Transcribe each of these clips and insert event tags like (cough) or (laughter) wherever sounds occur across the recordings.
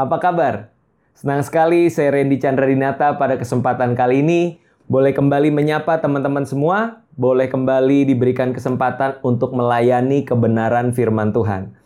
Apa kabar? Senang sekali saya Randy Chandra Dinata pada kesempatan kali ini boleh kembali menyapa teman-teman semua, boleh kembali diberikan kesempatan untuk melayani kebenaran firman Tuhan.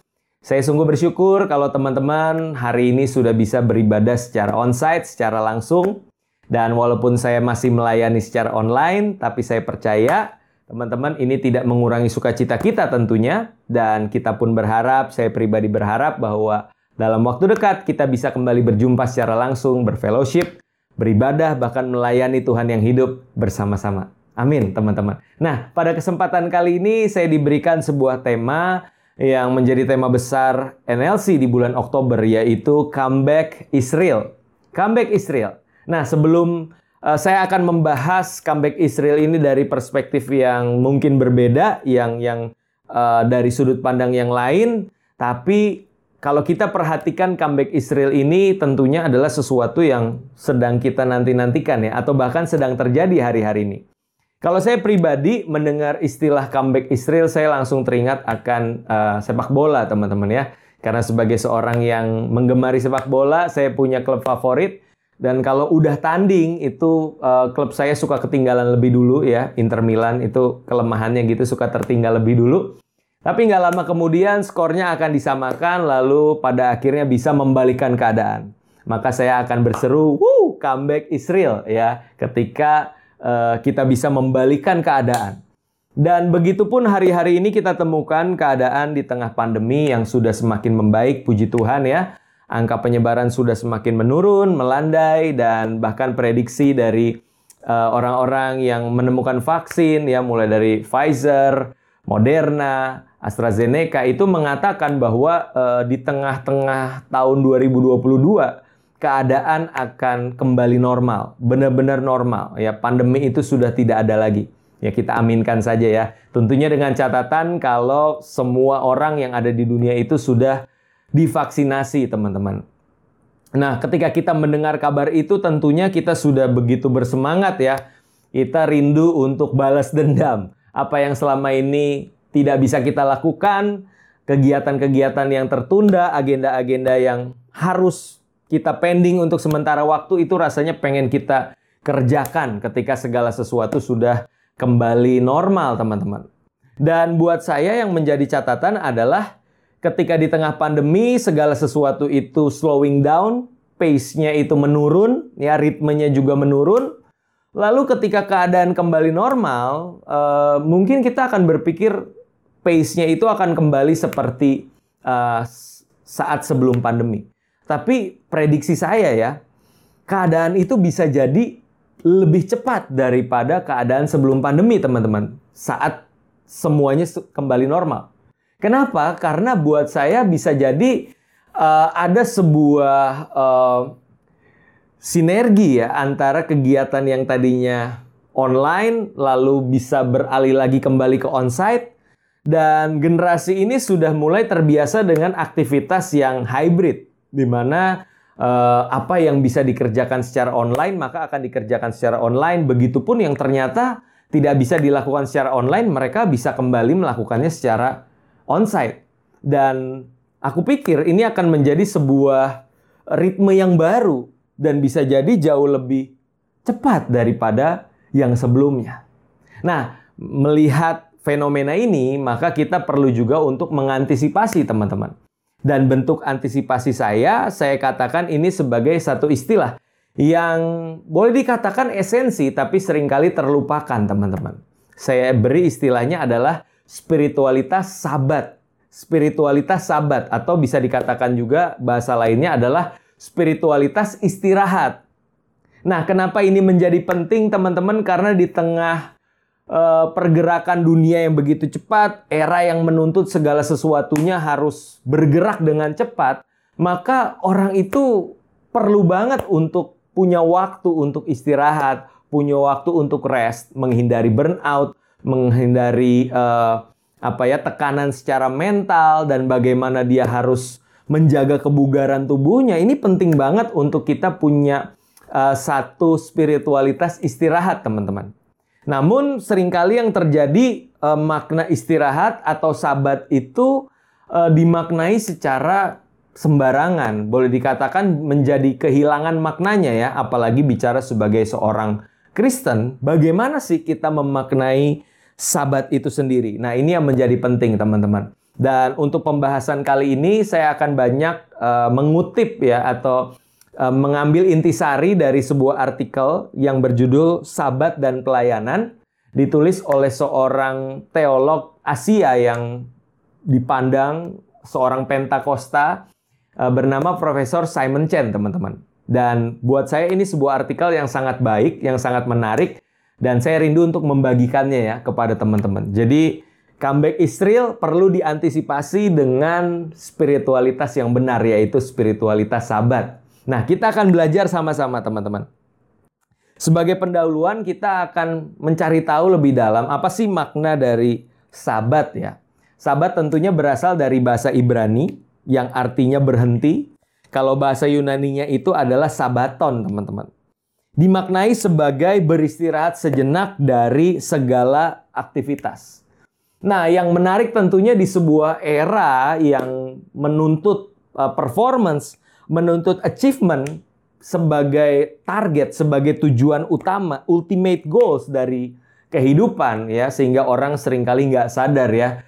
Saya sungguh bersyukur kalau teman-teman hari ini sudah bisa beribadah secara onsite, secara langsung. Dan walaupun saya masih melayani secara online, tapi saya percaya teman-teman ini tidak mengurangi sukacita kita tentunya. Dan kita pun berharap, saya pribadi berharap bahwa dalam waktu dekat kita bisa kembali berjumpa secara langsung, berfellowship, beribadah, bahkan melayani Tuhan yang hidup bersama-sama. Amin, teman-teman. Nah, pada kesempatan kali ini saya diberikan sebuah tema yang menjadi tema besar NLC di bulan Oktober, yaitu Comeback Israel. Comeback Israel. Nah, sebelum uh, saya akan membahas comeback Israel ini dari perspektif yang mungkin berbeda, yang yang uh, dari sudut pandang yang lain, tapi kalau kita perhatikan comeback Israel ini tentunya adalah sesuatu yang sedang kita nanti-nantikan ya, atau bahkan sedang terjadi hari-hari ini. Kalau saya pribadi mendengar istilah comeback Israel, saya langsung teringat akan uh, sepak bola, teman-teman ya. Karena sebagai seorang yang menggemari sepak bola, saya punya klub favorit. Dan kalau udah tanding, itu uh, klub saya suka ketinggalan lebih dulu ya. Inter Milan itu kelemahannya gitu, suka tertinggal lebih dulu. Tapi nggak lama kemudian skornya akan disamakan, lalu pada akhirnya bisa membalikan keadaan. Maka saya akan berseru, Woo, comeback Israel ya, ketika uh, kita bisa membalikan keadaan. Dan begitupun hari-hari ini kita temukan keadaan di tengah pandemi yang sudah semakin membaik, puji Tuhan ya. Angka penyebaran sudah semakin menurun, melandai, dan bahkan prediksi dari eh, orang-orang uh, yang menemukan vaksin ya, mulai dari Pfizer, Moderna, AstraZeneca itu mengatakan bahwa uh, di tengah-tengah tahun 2022 keadaan akan kembali normal, benar-benar normal. Ya, pandemi itu sudah tidak ada lagi. Ya, kita aminkan saja ya. Tentunya dengan catatan kalau semua orang yang ada di dunia itu sudah divaksinasi, teman-teman. Nah, ketika kita mendengar kabar itu tentunya kita sudah begitu bersemangat ya. Kita rindu untuk balas dendam. Apa yang selama ini tidak bisa kita lakukan, kegiatan-kegiatan yang tertunda, agenda-agenda yang harus kita pending untuk sementara waktu itu rasanya pengen kita kerjakan ketika segala sesuatu sudah kembali normal, teman-teman. Dan buat saya yang menjadi catatan adalah ketika di tengah pandemi segala sesuatu itu slowing down, pace-nya itu menurun, ya ritmenya juga menurun. Lalu ketika keadaan kembali normal, uh, mungkin kita akan berpikir pace-nya itu akan kembali seperti uh, saat sebelum pandemi. Tapi prediksi saya ya, keadaan itu bisa jadi lebih cepat daripada keadaan sebelum pandemi, teman-teman. Saat semuanya kembali normal. Kenapa? Karena buat saya bisa jadi uh, ada sebuah uh, sinergi ya antara kegiatan yang tadinya online lalu bisa beralih lagi kembali ke onsite dan generasi ini sudah mulai terbiasa dengan aktivitas yang hybrid di mana uh, apa yang bisa dikerjakan secara online maka akan dikerjakan secara online. Begitupun yang ternyata tidak bisa dilakukan secara online, mereka bisa kembali melakukannya secara onsite. Dan aku pikir ini akan menjadi sebuah ritme yang baru dan bisa jadi jauh lebih cepat daripada yang sebelumnya. Nah, melihat fenomena ini, maka kita perlu juga untuk mengantisipasi teman-teman. Dan bentuk antisipasi saya, saya katakan ini sebagai satu istilah yang boleh dikatakan esensi tapi sering kali terlupakan teman-teman. Saya beri istilahnya adalah spiritualitas sabat. Spiritualitas sabat atau bisa dikatakan juga bahasa lainnya adalah spiritualitas istirahat. Nah, kenapa ini menjadi penting teman-teman? Karena di tengah uh, pergerakan dunia yang begitu cepat, era yang menuntut segala sesuatunya harus bergerak dengan cepat, maka orang itu perlu banget untuk punya waktu untuk istirahat, punya waktu untuk rest, menghindari burnout, menghindari uh, apa ya tekanan secara mental dan bagaimana dia harus menjaga kebugaran tubuhnya. Ini penting banget untuk kita punya uh, satu spiritualitas istirahat, teman-teman. Namun sering kali yang terjadi uh, makna istirahat atau sabat itu uh, dimaknai secara sembarangan, boleh dikatakan menjadi kehilangan maknanya ya, apalagi bicara sebagai seorang Kristen, bagaimana sih kita memaknai sabat itu sendiri? Nah, ini yang menjadi penting, teman-teman. Dan untuk pembahasan kali ini saya akan banyak uh, mengutip ya atau mengambil intisari dari sebuah artikel yang berjudul Sabat dan Pelayanan ditulis oleh seorang teolog Asia yang dipandang seorang Pentakosta uh, bernama Profesor Simon Chen, teman-teman. Dan buat saya ini sebuah artikel yang sangat baik, yang sangat menarik, dan saya rindu untuk membagikannya ya kepada teman-teman. Jadi comeback Israel perlu diantisipasi dengan spiritualitas yang benar, yaitu spiritualitas sabat. Nah, kita akan belajar sama-sama teman-teman. Sebagai pendahuluan kita akan mencari tahu lebih dalam apa sih makna dari sabat ya. Sabat tentunya berasal dari bahasa Ibrani yang artinya berhenti. Kalau bahasa Yunaninya itu adalah sabaton, teman-teman. Dimaknai sebagai beristirahat sejenak dari segala aktivitas. Nah, yang menarik tentunya di sebuah era yang menuntut uh, performance, menuntut achievement sebagai target, sebagai tujuan utama, ultimate goals dari kehidupan ya, sehingga orang sering kali nggak sadar ya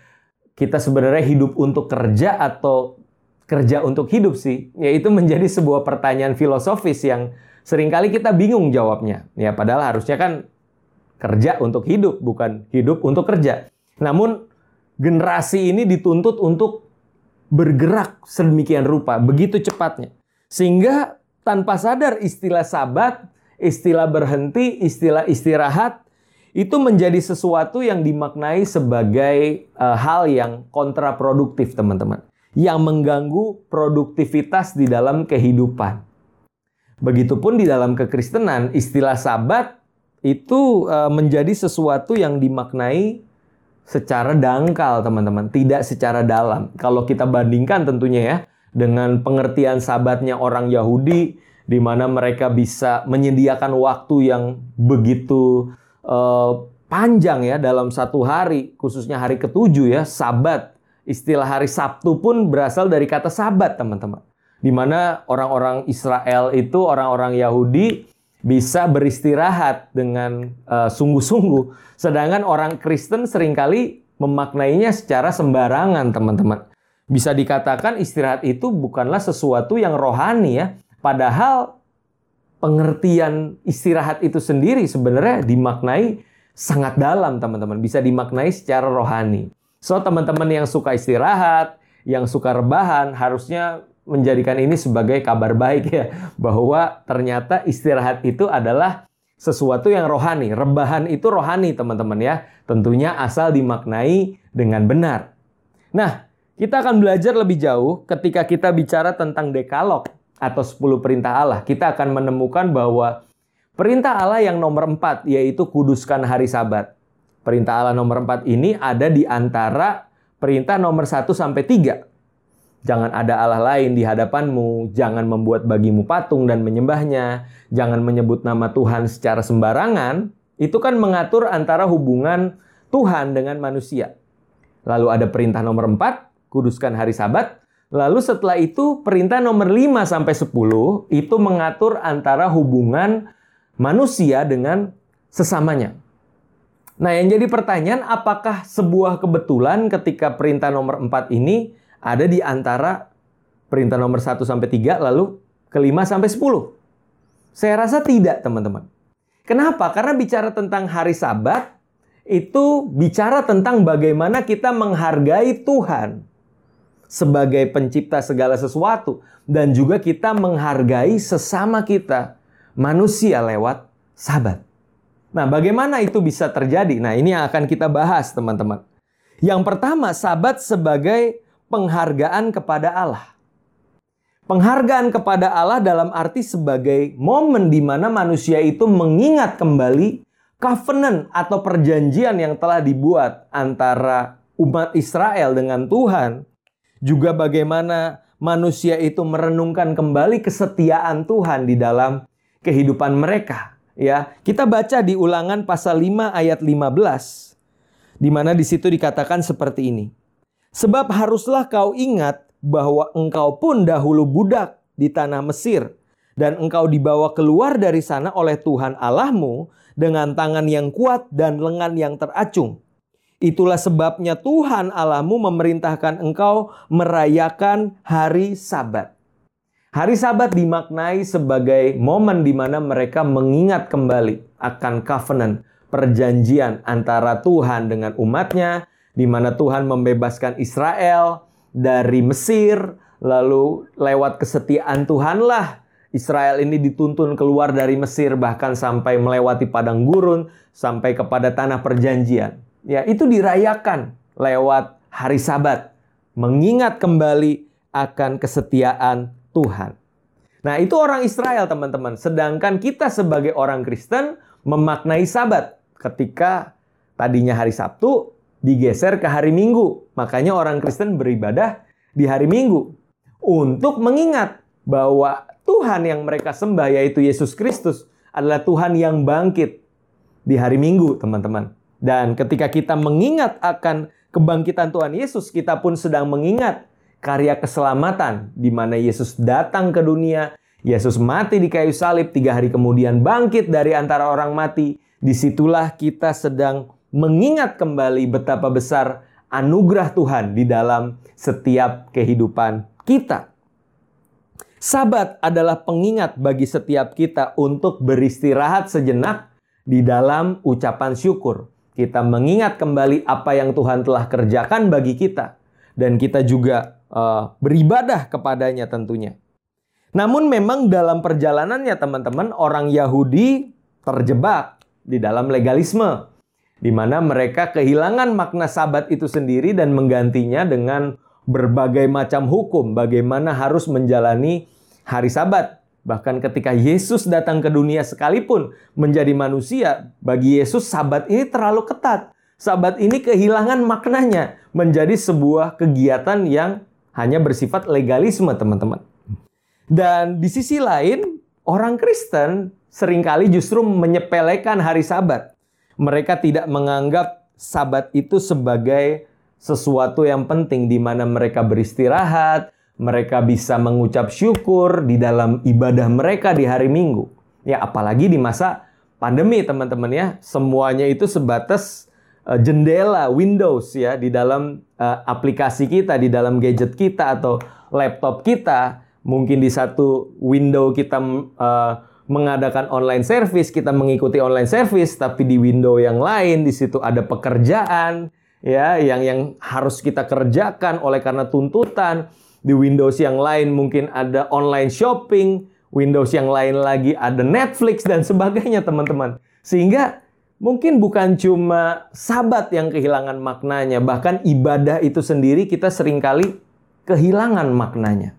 kita sebenarnya hidup untuk kerja atau kerja untuk hidup sih? Yaitu menjadi sebuah pertanyaan filosofis yang sering kali kita bingung jawabnya. Ya padahal harusnya kan kerja untuk hidup, bukan hidup untuk kerja. Namun generasi ini dituntut untuk bergerak sedemikian rupa, begitu cepatnya. Sehingga tanpa sadar istilah sabat, istilah berhenti, istilah istirahat itu menjadi sesuatu yang dimaknai sebagai uh, hal yang kontraproduktif, teman-teman, yang mengganggu produktivitas di dalam kehidupan. Begitupun di dalam kekristenan, istilah Sabat itu uh, menjadi sesuatu yang dimaknai secara dangkal, teman-teman, tidak secara dalam. Kalau kita bandingkan tentunya ya dengan pengertian Sabatnya orang Yahudi, di mana mereka bisa menyediakan waktu yang begitu uh, panjang ya dalam satu hari, khususnya hari ketujuh ya, sabat. Istilah hari Sabtu pun berasal dari kata sabat, teman-teman. Di mana orang-orang Israel itu, orang-orang Yahudi bisa beristirahat dengan uh, sungguh-sungguh. Sedangkan orang Kristen sering kali memaknainya secara sembarangan, teman-teman. Bisa dikatakan istirahat itu bukanlah sesuatu yang rohani ya. Padahal pengertian istirahat itu sendiri sebenarnya dimaknai sangat dalam teman-teman. Bisa dimaknai secara rohani. So teman-teman yang suka istirahat, yang suka rebahan harusnya menjadikan ini sebagai kabar baik ya. Bahwa ternyata istirahat itu adalah sesuatu yang rohani. Rebahan itu rohani teman-teman ya. Tentunya asal dimaknai dengan benar. Nah, kita akan belajar lebih jauh ketika kita bicara tentang dekalog atau 10 perintah Allah, kita akan menemukan bahwa perintah Allah yang nomor 4 yaitu kuduskan hari Sabat. Perintah Allah nomor 4 ini ada di antara perintah nomor 1 sampai 3. Jangan ada Allah lain di hadapanmu, jangan membuat bagimu patung dan menyembahnya, jangan menyebut nama Tuhan secara sembarangan. Itu kan mengatur antara hubungan Tuhan dengan manusia. Lalu ada perintah nomor 4, kuduskan hari Sabat. Lalu setelah itu perintah nomor 5 sampai 10 itu mengatur antara hubungan manusia dengan sesamanya. Nah, yang jadi pertanyaan apakah sebuah kebetulan ketika perintah nomor 4 ini ada di antara perintah nomor 1 sampai 3 lalu kelima sampai 10? Saya rasa tidak, teman-teman. Kenapa? Karena bicara tentang hari Sabat itu bicara tentang bagaimana kita menghargai Tuhan sebagai pencipta segala sesuatu dan juga kita menghargai sesama kita manusia lewat sabat. Nah, bagaimana itu bisa terjadi? Nah, ini yang akan kita bahas, teman-teman. Yang pertama, sabat sebagai penghargaan kepada Allah. Penghargaan kepada Allah dalam arti sebagai momen di mana manusia itu mengingat kembali covenant atau perjanjian yang telah dibuat antara umat Israel dengan Tuhan. Juga bagaimana manusia itu merenungkan kembali kesetiaan Tuhan di dalam kehidupan mereka. Ya, kita baca di Ulangan pasal 5 ayat 15 di mana di situ dikatakan seperti ini. Sebab haruslah kau ingat bahwa engkau pun dahulu budak di tanah Mesir dan engkau dibawa keluar dari sana oleh Tuhan Allahmu dengan tangan yang kuat dan lengan yang teracung. Itulah sebabnya Tuhan Allahmu memerintahkan engkau merayakan hari Sabat. Hari Sabat dimaknai sebagai momen di mana mereka mengingat kembali akan covenant, perjanjian antara Tuhan dengan umatnya, di mana Tuhan membebaskan Israel dari Mesir, lalu lewat kesetiaan Tuhanlah Israel ini dituntun keluar dari Mesir bahkan sampai melewati padang gurun sampai kepada tanah perjanjian. Ya, itu dirayakan lewat hari Sabat, mengingat kembali akan kesetiaan Tuhan. Nah, itu orang Israel, teman-teman. Sedangkan kita sebagai orang Kristen memaknai Sabat ketika tadinya hari Sabtu digeser ke hari Minggu. Makanya orang Kristen beribadah di hari Minggu untuk mengingat bahwa Tuhan yang mereka sembah yaitu Yesus Kristus adalah Tuhan yang bangkit di hari Minggu, teman-teman. Dan ketika kita mengingat akan kebangkitan Tuhan Yesus, kita pun sedang mengingat karya keselamatan di mana Yesus datang ke dunia, Yesus mati di kayu salib, tiga hari kemudian bangkit dari antara orang mati. Di situlah kita sedang mengingat kembali betapa besar anugerah Tuhan di dalam setiap kehidupan kita. Sabat adalah pengingat bagi setiap kita untuk beristirahat sejenak di dalam ucapan syukur. Kita mengingat kembali apa yang Tuhan telah kerjakan bagi kita, dan kita juga uh, beribadah kepadanya tentunya. Namun, memang dalam perjalanannya, teman-teman, orang Yahudi terjebak di dalam legalisme di mana mereka kehilangan makna sabat itu sendiri dan menggantinya dengan berbagai macam hukum bagaimana harus menjalani hari sabat. Bahkan ketika Yesus datang ke dunia sekalipun menjadi manusia, bagi Yesus sabat ini terlalu ketat. Sabat ini kehilangan maknanya menjadi sebuah kegiatan yang hanya bersifat legalisme, teman-teman. Dan di sisi lain, orang Kristen sering kali justru menyepelekan hari sabat mereka tidak menganggap sabat itu sebagai sesuatu yang penting di mana mereka beristirahat, mereka bisa mengucap syukur di dalam ibadah mereka di hari Minggu. Ya, apalagi di masa pandemi, teman-teman ya. Semuanya itu sebatas uh, jendela Windows ya di dalam uh, aplikasi kita, di dalam gadget kita atau laptop kita. Mungkin di satu window kita uh, mengadakan online service, kita mengikuti online service, tapi di window yang lain di situ ada pekerjaan ya yang yang harus kita kerjakan oleh karena tuntutan. Di Windows yang lain mungkin ada online shopping, Windows yang lain lagi ada Netflix dan sebagainya, teman-teman. Sehingga mungkin bukan cuma sabat yang kehilangan maknanya, bahkan ibadah itu sendiri kita sering kali kehilangan maknanya.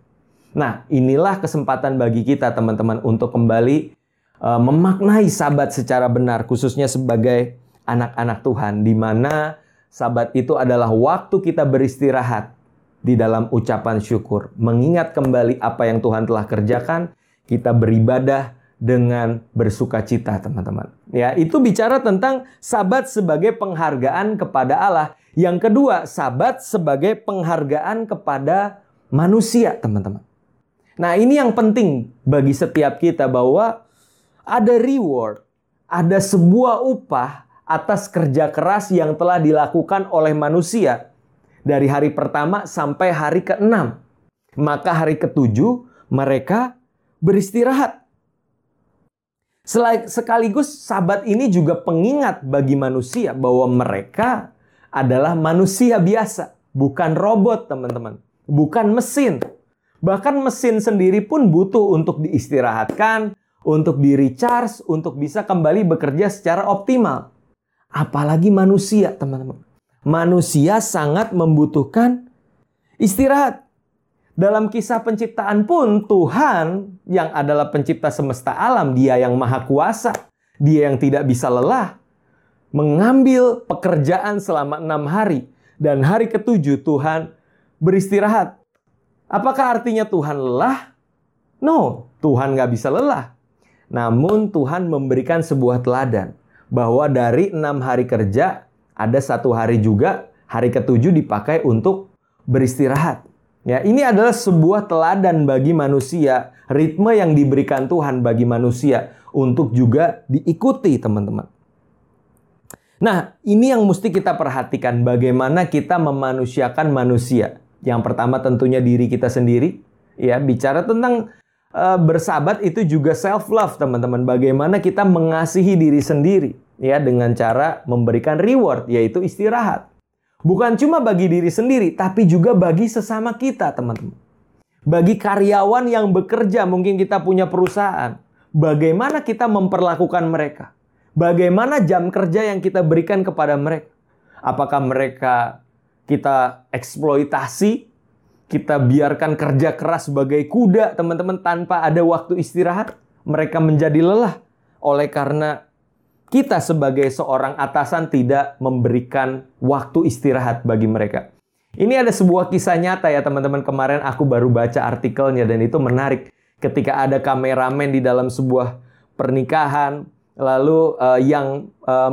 Nah, inilah kesempatan bagi kita teman-teman untuk kembali uh, memaknai sabat secara benar khususnya sebagai anak-anak Tuhan di mana sabat itu adalah waktu kita beristirahat di dalam ucapan syukur, mengingat kembali apa yang Tuhan telah kerjakan, kita beribadah dengan bersuka cita, teman-teman. Ya, itu bicara tentang sabat sebagai penghargaan kepada Allah. Yang kedua, sabat sebagai penghargaan kepada manusia, teman-teman. Nah, ini yang penting bagi setiap kita bahwa ada reward, ada sebuah upah atas kerja keras yang telah dilakukan oleh manusia dari hari pertama sampai hari ke-6. Maka hari ketujuh mereka beristirahat. Sekaligus sabat ini juga pengingat bagi manusia bahwa mereka adalah manusia biasa, bukan robot, teman-teman. Bukan mesin, Bahkan mesin sendiri pun butuh untuk diistirahatkan, untuk di recharge, untuk bisa kembali bekerja secara optimal. Apalagi manusia, teman-teman. Manusia sangat membutuhkan istirahat. Dalam kisah penciptaan pun Tuhan yang adalah pencipta semesta alam, Dia yang maha kuasa, Dia yang tidak bisa lelah, mengambil pekerjaan selama enam hari dan hari ketujuh Tuhan beristirahat. Apakah artinya Tuhan lelah? No, Tuhan nggak bisa lelah. Namun Tuhan memberikan sebuah teladan bahwa dari enam hari kerja ada satu hari juga hari ketujuh dipakai untuk beristirahat. Ya, ini adalah sebuah teladan bagi manusia, ritme yang diberikan Tuhan bagi manusia untuk juga diikuti, teman-teman. Nah, ini yang mesti kita perhatikan bagaimana kita memanusiakan manusia. Yang pertama tentunya diri kita sendiri, ya, bicara tentang uh, bersahabat itu juga self love, teman-teman. Bagaimana kita mengasihi diri sendiri, ya, dengan cara memberikan reward yaitu istirahat. Bukan cuma bagi diri sendiri, tapi juga bagi sesama kita, teman-teman. Bagi karyawan yang bekerja, mungkin kita punya perusahaan. Bagaimana kita memperlakukan mereka? Bagaimana jam kerja yang kita berikan kepada mereka? Apakah mereka kita eksploitasi? Kita biarkan kerja keras sebagai kuda, teman-teman, tanpa ada waktu istirahat? Mereka menjadi lelah oleh karena kita sebagai seorang atasan tidak memberikan waktu istirahat bagi mereka. Ini ada sebuah kisah nyata ya teman-teman. Kemarin aku baru baca artikelnya dan itu menarik. Ketika ada kameramen di dalam sebuah pernikahan, lalu uh, yang uh,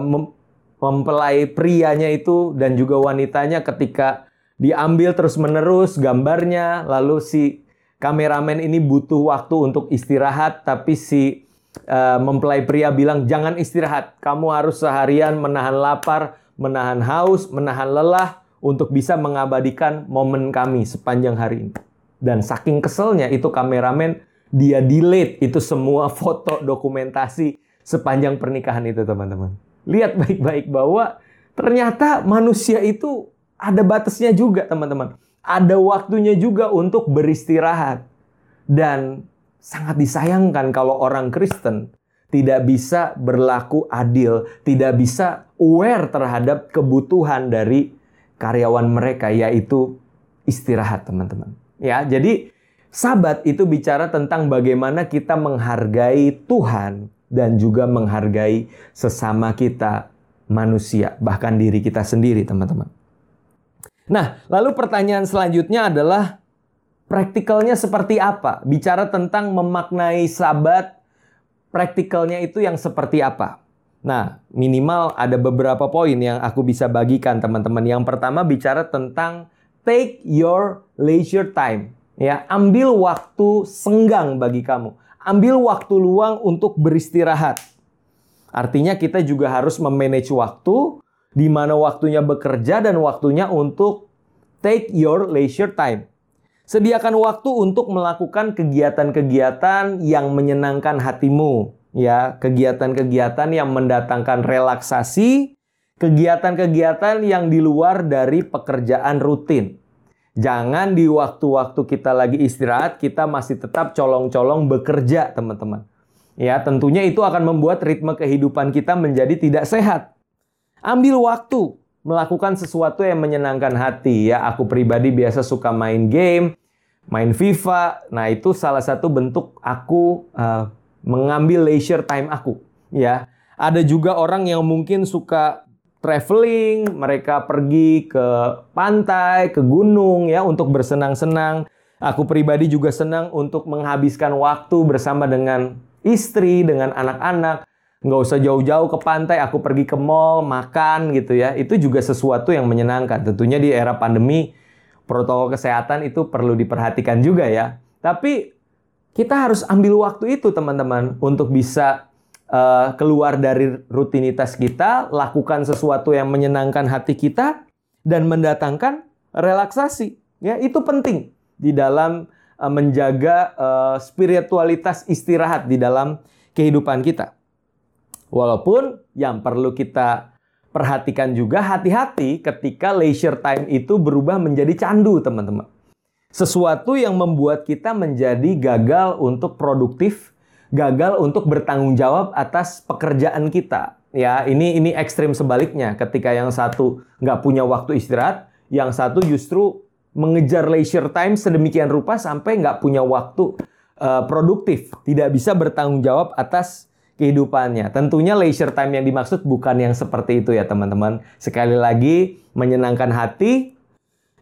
mempelai prianya itu dan juga wanitanya ketika diambil terus-menerus gambarnya, lalu si kameramen ini butuh waktu untuk istirahat, tapi si uh, mempelai pria bilang jangan istirahat, kamu harus seharian menahan lapar, menahan haus, menahan lelah untuk bisa mengabadikan momen kami sepanjang hari ini. Dan saking keselnya itu kameramen dia delete itu semua (laughs) foto dokumentasi sepanjang pernikahan itu teman-teman. Lihat baik-baik bahwa ternyata manusia itu ada batasnya juga teman-teman. Ada waktunya juga untuk beristirahat. Dan sangat disayangkan kalau orang Kristen tidak bisa berlaku adil, tidak bisa aware terhadap kebutuhan dari karyawan mereka yaitu istirahat, teman-teman. Ya, jadi sabat itu bicara tentang bagaimana kita menghargai Tuhan dan juga menghargai sesama kita manusia, bahkan diri kita sendiri, teman-teman. Nah, lalu pertanyaan selanjutnya adalah Praktikalnya seperti apa? Bicara tentang memaknai sabat, praktikalnya itu yang seperti apa? Nah, minimal ada beberapa poin yang aku bisa bagikan teman-teman. Yang pertama bicara tentang take your leisure time. Ya, ambil waktu senggang bagi kamu. Ambil waktu luang untuk beristirahat. Artinya kita juga harus memanage waktu di mana waktunya bekerja dan waktunya untuk take your leisure time. Sediakan waktu untuk melakukan kegiatan-kegiatan yang menyenangkan hatimu, ya, kegiatan-kegiatan yang mendatangkan relaksasi, kegiatan-kegiatan yang di luar dari pekerjaan rutin. Jangan di waktu-waktu kita lagi istirahat, kita masih tetap colong-colong bekerja, teman-teman. Ya, tentunya itu akan membuat ritme kehidupan kita menjadi tidak sehat. Ambil waktu melakukan sesuatu yang menyenangkan hati ya. Aku pribadi biasa suka main game, main FIFA. Nah, itu salah satu bentuk aku uh, mengambil leisure time aku ya. Ada juga orang yang mungkin suka traveling, mereka pergi ke pantai, ke gunung ya untuk bersenang-senang. Aku pribadi juga senang untuk menghabiskan waktu bersama dengan istri, dengan anak-anak nggak usah jauh-jauh ke pantai, aku pergi ke mall, makan gitu ya. Itu juga sesuatu yang menyenangkan. Tentunya di era pandemi, protokol kesehatan itu perlu diperhatikan juga ya. Tapi kita harus ambil waktu itu teman-teman untuk bisa uh, keluar dari rutinitas kita, lakukan sesuatu yang menyenangkan hati kita dan mendatangkan relaksasi. Ya, itu penting di dalam uh, menjaga uh, spiritualitas istirahat di dalam kehidupan kita. Walaupun yang perlu kita perhatikan juga hati-hati ketika leisure time itu berubah menjadi candu, teman-teman. Sesuatu yang membuat kita menjadi gagal untuk produktif, gagal untuk bertanggung jawab atas pekerjaan kita. Ya, ini ini ekstrim sebaliknya. Ketika yang satu nggak punya waktu istirahat, yang satu justru mengejar leisure time sedemikian rupa sampai nggak punya waktu uh, produktif, tidak bisa bertanggung jawab atas kehidupannya. Tentunya leisure time yang dimaksud bukan yang seperti itu ya teman-teman. Sekali lagi, menyenangkan hati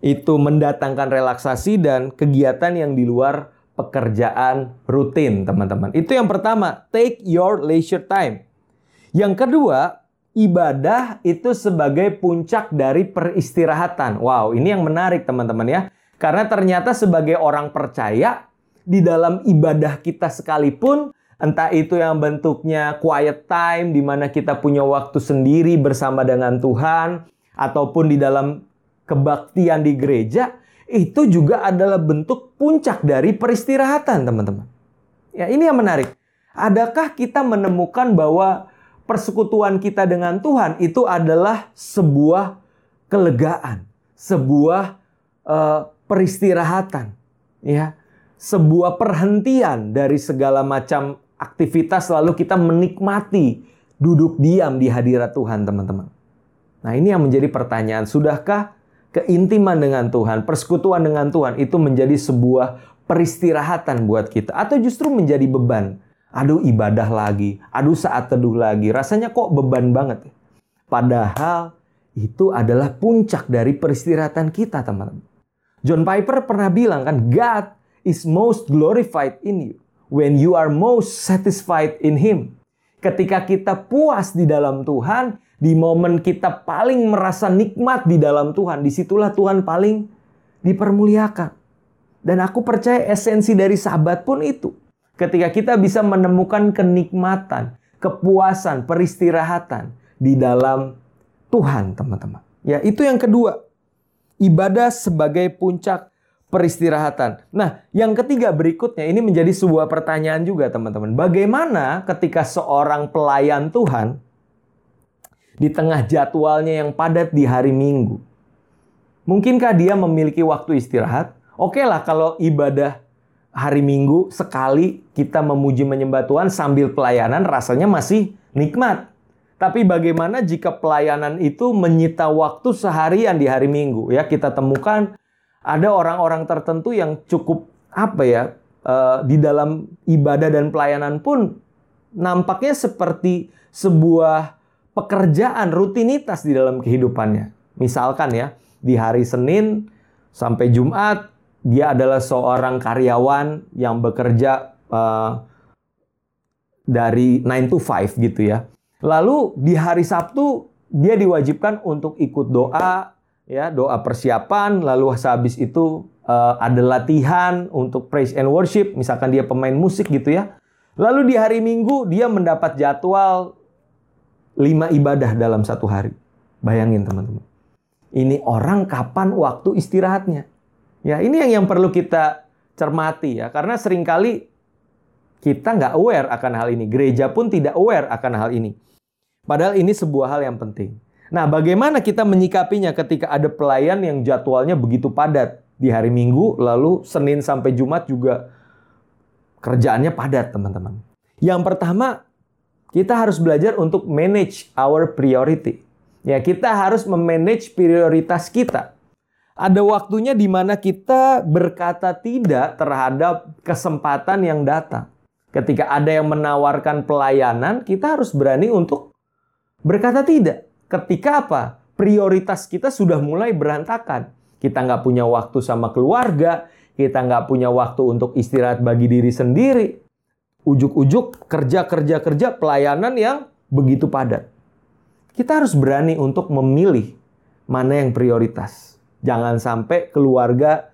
itu mendatangkan relaksasi dan kegiatan yang di luar pekerjaan rutin, teman-teman. Itu yang pertama, take your leisure time. Yang kedua, ibadah itu sebagai puncak dari peristirahatan. Wow, ini yang menarik teman-teman ya. Karena ternyata sebagai orang percaya, di dalam ibadah kita sekalipun, entah itu yang bentuknya quiet time, di mana kita punya waktu sendiri bersama dengan Tuhan, ataupun di dalam kebaktian di gereja, itu juga adalah bentuk puncak dari peristirahatan, teman-teman. Ya, ini yang menarik. Adakah kita menemukan bahwa persekutuan kita dengan Tuhan itu adalah sebuah kelegaan, sebuah uh, peristirahatan, ya, sebuah perhentian dari segala macam aktivitas lalu kita menikmati duduk diam di hadirat Tuhan, teman-teman. Nah, ini yang menjadi pertanyaan, sudahkah keintiman dengan Tuhan, persekutuan dengan Tuhan itu menjadi sebuah peristirahatan buat kita atau justru menjadi beban. Aduh ibadah lagi, aduh saat teduh lagi, rasanya kok beban banget. Padahal itu adalah puncak dari peristirahatan kita, teman-teman. John Piper pernah bilang kan, God is most glorified in you when you are most satisfied in Him. Ketika kita puas di dalam Tuhan, di momen kita paling merasa nikmat di dalam Tuhan, di situlah Tuhan paling dipermuliakan. Dan aku percaya esensi dari sahabat pun itu. Ketika kita bisa menemukan kenikmatan, kepuasan, peristirahatan di dalam Tuhan, teman-teman. Ya, itu yang kedua. Ibadah sebagai puncak peristirahatan. Nah, yang ketiga berikutnya ini menjadi sebuah pertanyaan juga, teman-teman. Bagaimana ketika seorang pelayan Tuhan di tengah jadwalnya yang padat di hari Minggu. Mungkinkah dia memiliki waktu istirahat? Oke lah kalau ibadah hari Minggu sekali kita memuji menyembah Tuhan sambil pelayanan rasanya masih nikmat. Tapi bagaimana jika pelayanan itu menyita waktu seharian di hari Minggu? Ya, kita temukan ada orang-orang tertentu yang cukup apa ya uh, di dalam ibadah dan pelayanan pun nampaknya seperti sebuah pekerjaan rutinitas di dalam kehidupannya. Misalkan ya, di hari Senin sampai Jumat dia adalah seorang karyawan yang bekerja uh, dari 9 to 5 gitu ya. Lalu di hari Sabtu dia diwajibkan untuk ikut doa ya, doa persiapan, lalu habis itu uh, ada latihan untuk praise and worship, misalkan dia pemain musik gitu ya. Lalu di hari Minggu dia mendapat jadwal lima ibadah dalam satu hari. Bayangin teman-teman. Ini orang kapan waktu istirahatnya? Ya ini yang yang perlu kita cermati ya. Karena sering kali kita nggak aware akan hal ini. Gereja pun tidak aware akan hal ini. Padahal ini sebuah hal yang penting. Nah, bagaimana kita menyikapinya ketika ada pelayan yang jadwalnya begitu padat di hari Minggu, lalu Senin sampai Jumat juga kerjaannya padat, teman-teman. Yang pertama, kita harus belajar untuk manage our priority. Ya, kita harus memanage prioritas kita. Ada waktunya di mana kita berkata tidak terhadap kesempatan yang datang. Ketika ada yang menawarkan pelayanan, kita harus berani untuk berkata tidak. Ketika apa? Prioritas kita sudah mulai berantakan. Kita nggak punya waktu sama keluarga, kita nggak punya waktu untuk istirahat bagi diri sendiri, ujuk-ujuk kerja-kerja-kerja pelayanan yang begitu padat. Kita harus berani untuk memilih mana yang prioritas. Jangan sampai keluarga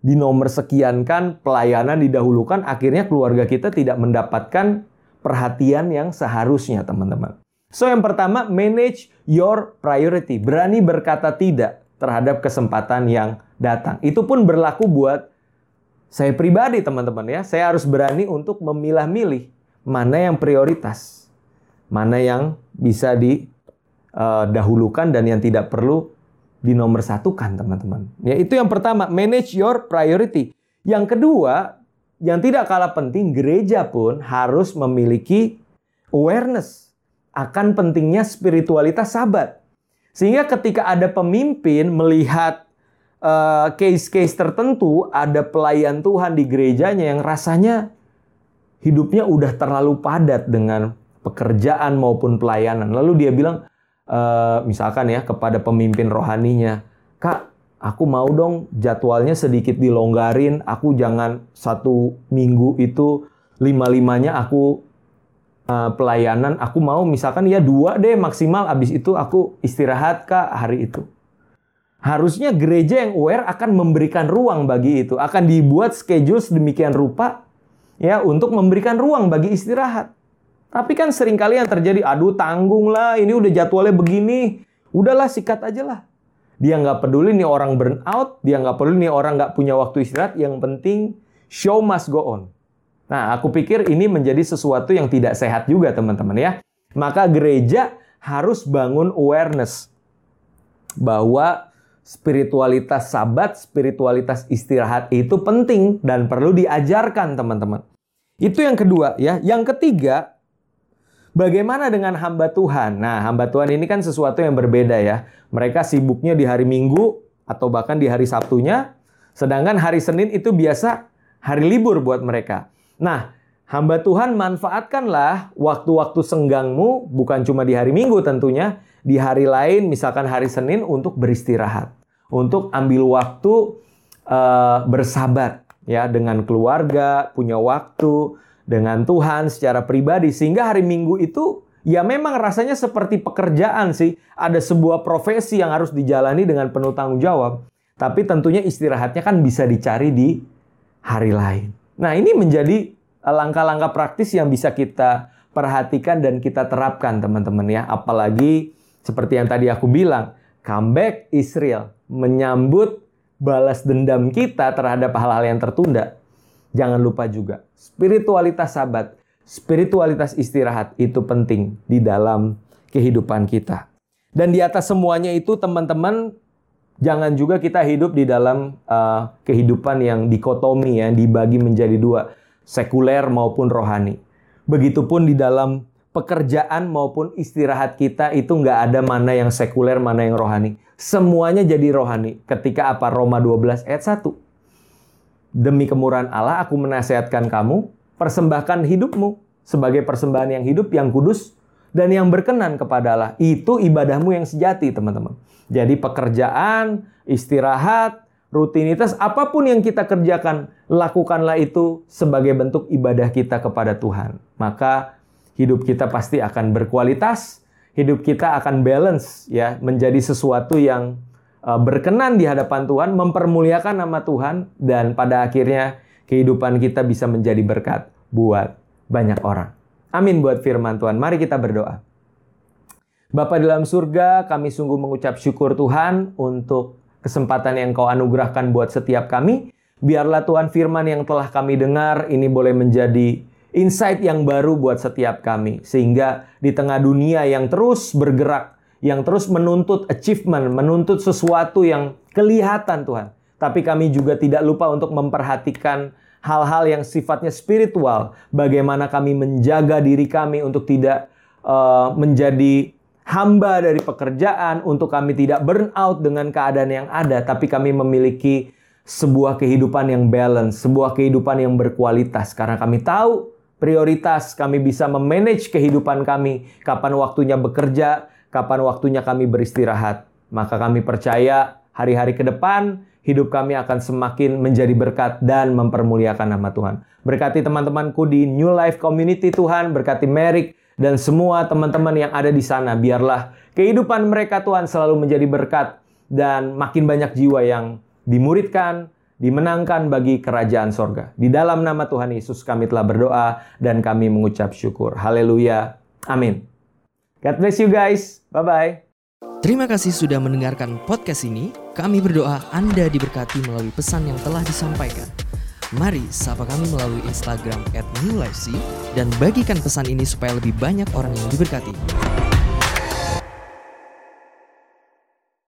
di nomor sekian kan pelayanan didahulukan, akhirnya keluarga kita tidak mendapatkan perhatian yang seharusnya, teman-teman. So, yang pertama, manage your priority. Berani berkata tidak terhadap kesempatan yang datang. Itu pun berlaku buat saya pribadi teman-teman ya, saya harus berani untuk memilah-milih mana yang prioritas, mana yang bisa didahulukan eh, dan yang tidak perlu dinomorsatukan teman-teman. Ya itu yang pertama, manage your priority. Yang kedua, yang tidak kalah penting, gereja pun harus memiliki awareness akan pentingnya spiritualitas sahabat. Sehingga ketika ada pemimpin melihat eh, case-case tertentu ada pelayan Tuhan di gerejanya yang rasanya hidupnya udah terlalu padat dengan pekerjaan maupun pelayanan. Lalu dia bilang, uh, misalkan ya kepada pemimpin rohaninya, kak, aku mau dong jadwalnya sedikit dilonggarin. Aku jangan satu minggu itu lima limanya aku uh, pelayanan. Aku mau misalkan ya dua deh maksimal. Abis itu aku istirahat kak hari itu. Harusnya gereja yang aware akan memberikan ruang bagi itu, akan dibuat schedule sedemikian rupa ya untuk memberikan ruang bagi istirahat. Tapi kan sering kali yang terjadi, aduh tanggung lah, ini udah jadwalnya begini, udahlah sikat aja lah. Dia nggak peduli nih orang burn out, dia nggak peduli nih orang nggak punya waktu istirahat, yang penting show must go on. Nah, aku pikir ini menjadi sesuatu yang tidak sehat juga teman-teman ya. Maka gereja harus bangun awareness bahwa spiritualitas sabat, spiritualitas istirahat itu penting dan perlu diajarkan teman-teman. Itu yang kedua ya. Yang ketiga, bagaimana dengan hamba Tuhan? Nah, hamba Tuhan ini kan sesuatu yang berbeda ya. Mereka sibuknya di hari Minggu atau bahkan di hari Sabtunya, sedangkan hari Senin itu biasa hari libur buat mereka. Nah, hamba Tuhan manfaatkanlah waktu-waktu senggangmu bukan cuma di hari Minggu tentunya, di hari lain misalkan hari Senin untuk beristirahat, untuk ambil waktu uh, bersabat ya dengan keluarga, punya waktu dengan Tuhan secara pribadi sehingga hari Minggu itu ya memang rasanya seperti pekerjaan sih. Ada sebuah profesi yang harus dijalani dengan penuh tanggung jawab. Tapi tentunya istirahatnya kan bisa dicari di hari lain. Nah, ini menjadi langkah-langkah praktis yang bisa kita perhatikan dan kita terapkan teman-teman ya. Apalagi seperti yang tadi aku bilang, comeback Israel menyambut balas dendam kita terhadap hal-hal yang tertunda, jangan lupa juga spiritualitas sabat, spiritualitas istirahat itu penting di dalam kehidupan kita. Dan di atas semuanya itu teman-teman jangan juga kita hidup di dalam uh, kehidupan yang dikotomi ya, dibagi menjadi dua, sekuler maupun rohani. Begitupun di dalam pekerjaan maupun istirahat kita itu nggak ada mana yang sekuler, mana yang rohani. Semuanya jadi rohani. Ketika apa? Roma 12 ayat 1. Demi kemurahan Allah aku menasehatkan kamu, persembahkan hidupmu sebagai persembahan yang hidup, yang kudus, dan yang berkenan kepada Allah. Itu ibadahmu yang sejati, teman-teman. Jadi pekerjaan, istirahat, rutinitas, apa pun yang kita kerjakan, lakukanlah itu sebagai bentuk ibadah kita kepada Tuhan. Maka hidup kita pasti akan berkualitas, hidup kita akan balance ya, menjadi sesuatu yang uh, berkenan di hadapan Tuhan, mempermuliakan nama Tuhan dan pada akhirnya kehidupan kita bisa menjadi berkat buat banyak orang. Amin buat firman Tuhan. Mari kita berdoa. Bapa di dalam surga, kami sungguh mengucap syukur Tuhan untuk kesempatan yang Kau anugerahkan buat setiap kami. Biarlah Tuhan firman yang telah kami dengar ini boleh menjadi insight yang baru buat setiap kami. Sehingga di tengah dunia yang terus bergerak, yang terus menuntut achievement, menuntut sesuatu yang kelihatan Tuhan. Tapi kami juga tidak lupa untuk memperhatikan hal-hal yang sifatnya spiritual. Bagaimana kami menjaga diri kami untuk tidak uh, menjadi hamba dari pekerjaan, untuk kami tidak burn out dengan keadaan yang ada, tapi kami memiliki sebuah kehidupan yang balance, sebuah kehidupan yang berkualitas. Karena kami tahu prioritas, kami bisa memanage kehidupan kami, kapan waktunya bekerja, kapan waktunya kami beristirahat. Maka kami percaya hari-hari ke depan hidup kami akan semakin menjadi berkat dan mempermuliakan nama Tuhan. Berkati teman-temanku di New Life Community Tuhan, berkati Merik dan semua teman-teman yang ada di sana. Biarlah kehidupan mereka Tuhan selalu menjadi berkat dan makin banyak jiwa yang dimuridkan, dimenangkan bagi kerajaan sorga. Di dalam nama Tuhan Yesus kami telah berdoa dan kami mengucap syukur. Haleluya. Amin. God bless you guys. Bye-bye. Terima kasih sudah mendengarkan podcast ini. Kami berdoa Anda diberkati melalui pesan yang telah disampaikan. Mari sapa kami melalui Instagram at dan bagikan pesan ini supaya lebih banyak orang yang diberkati.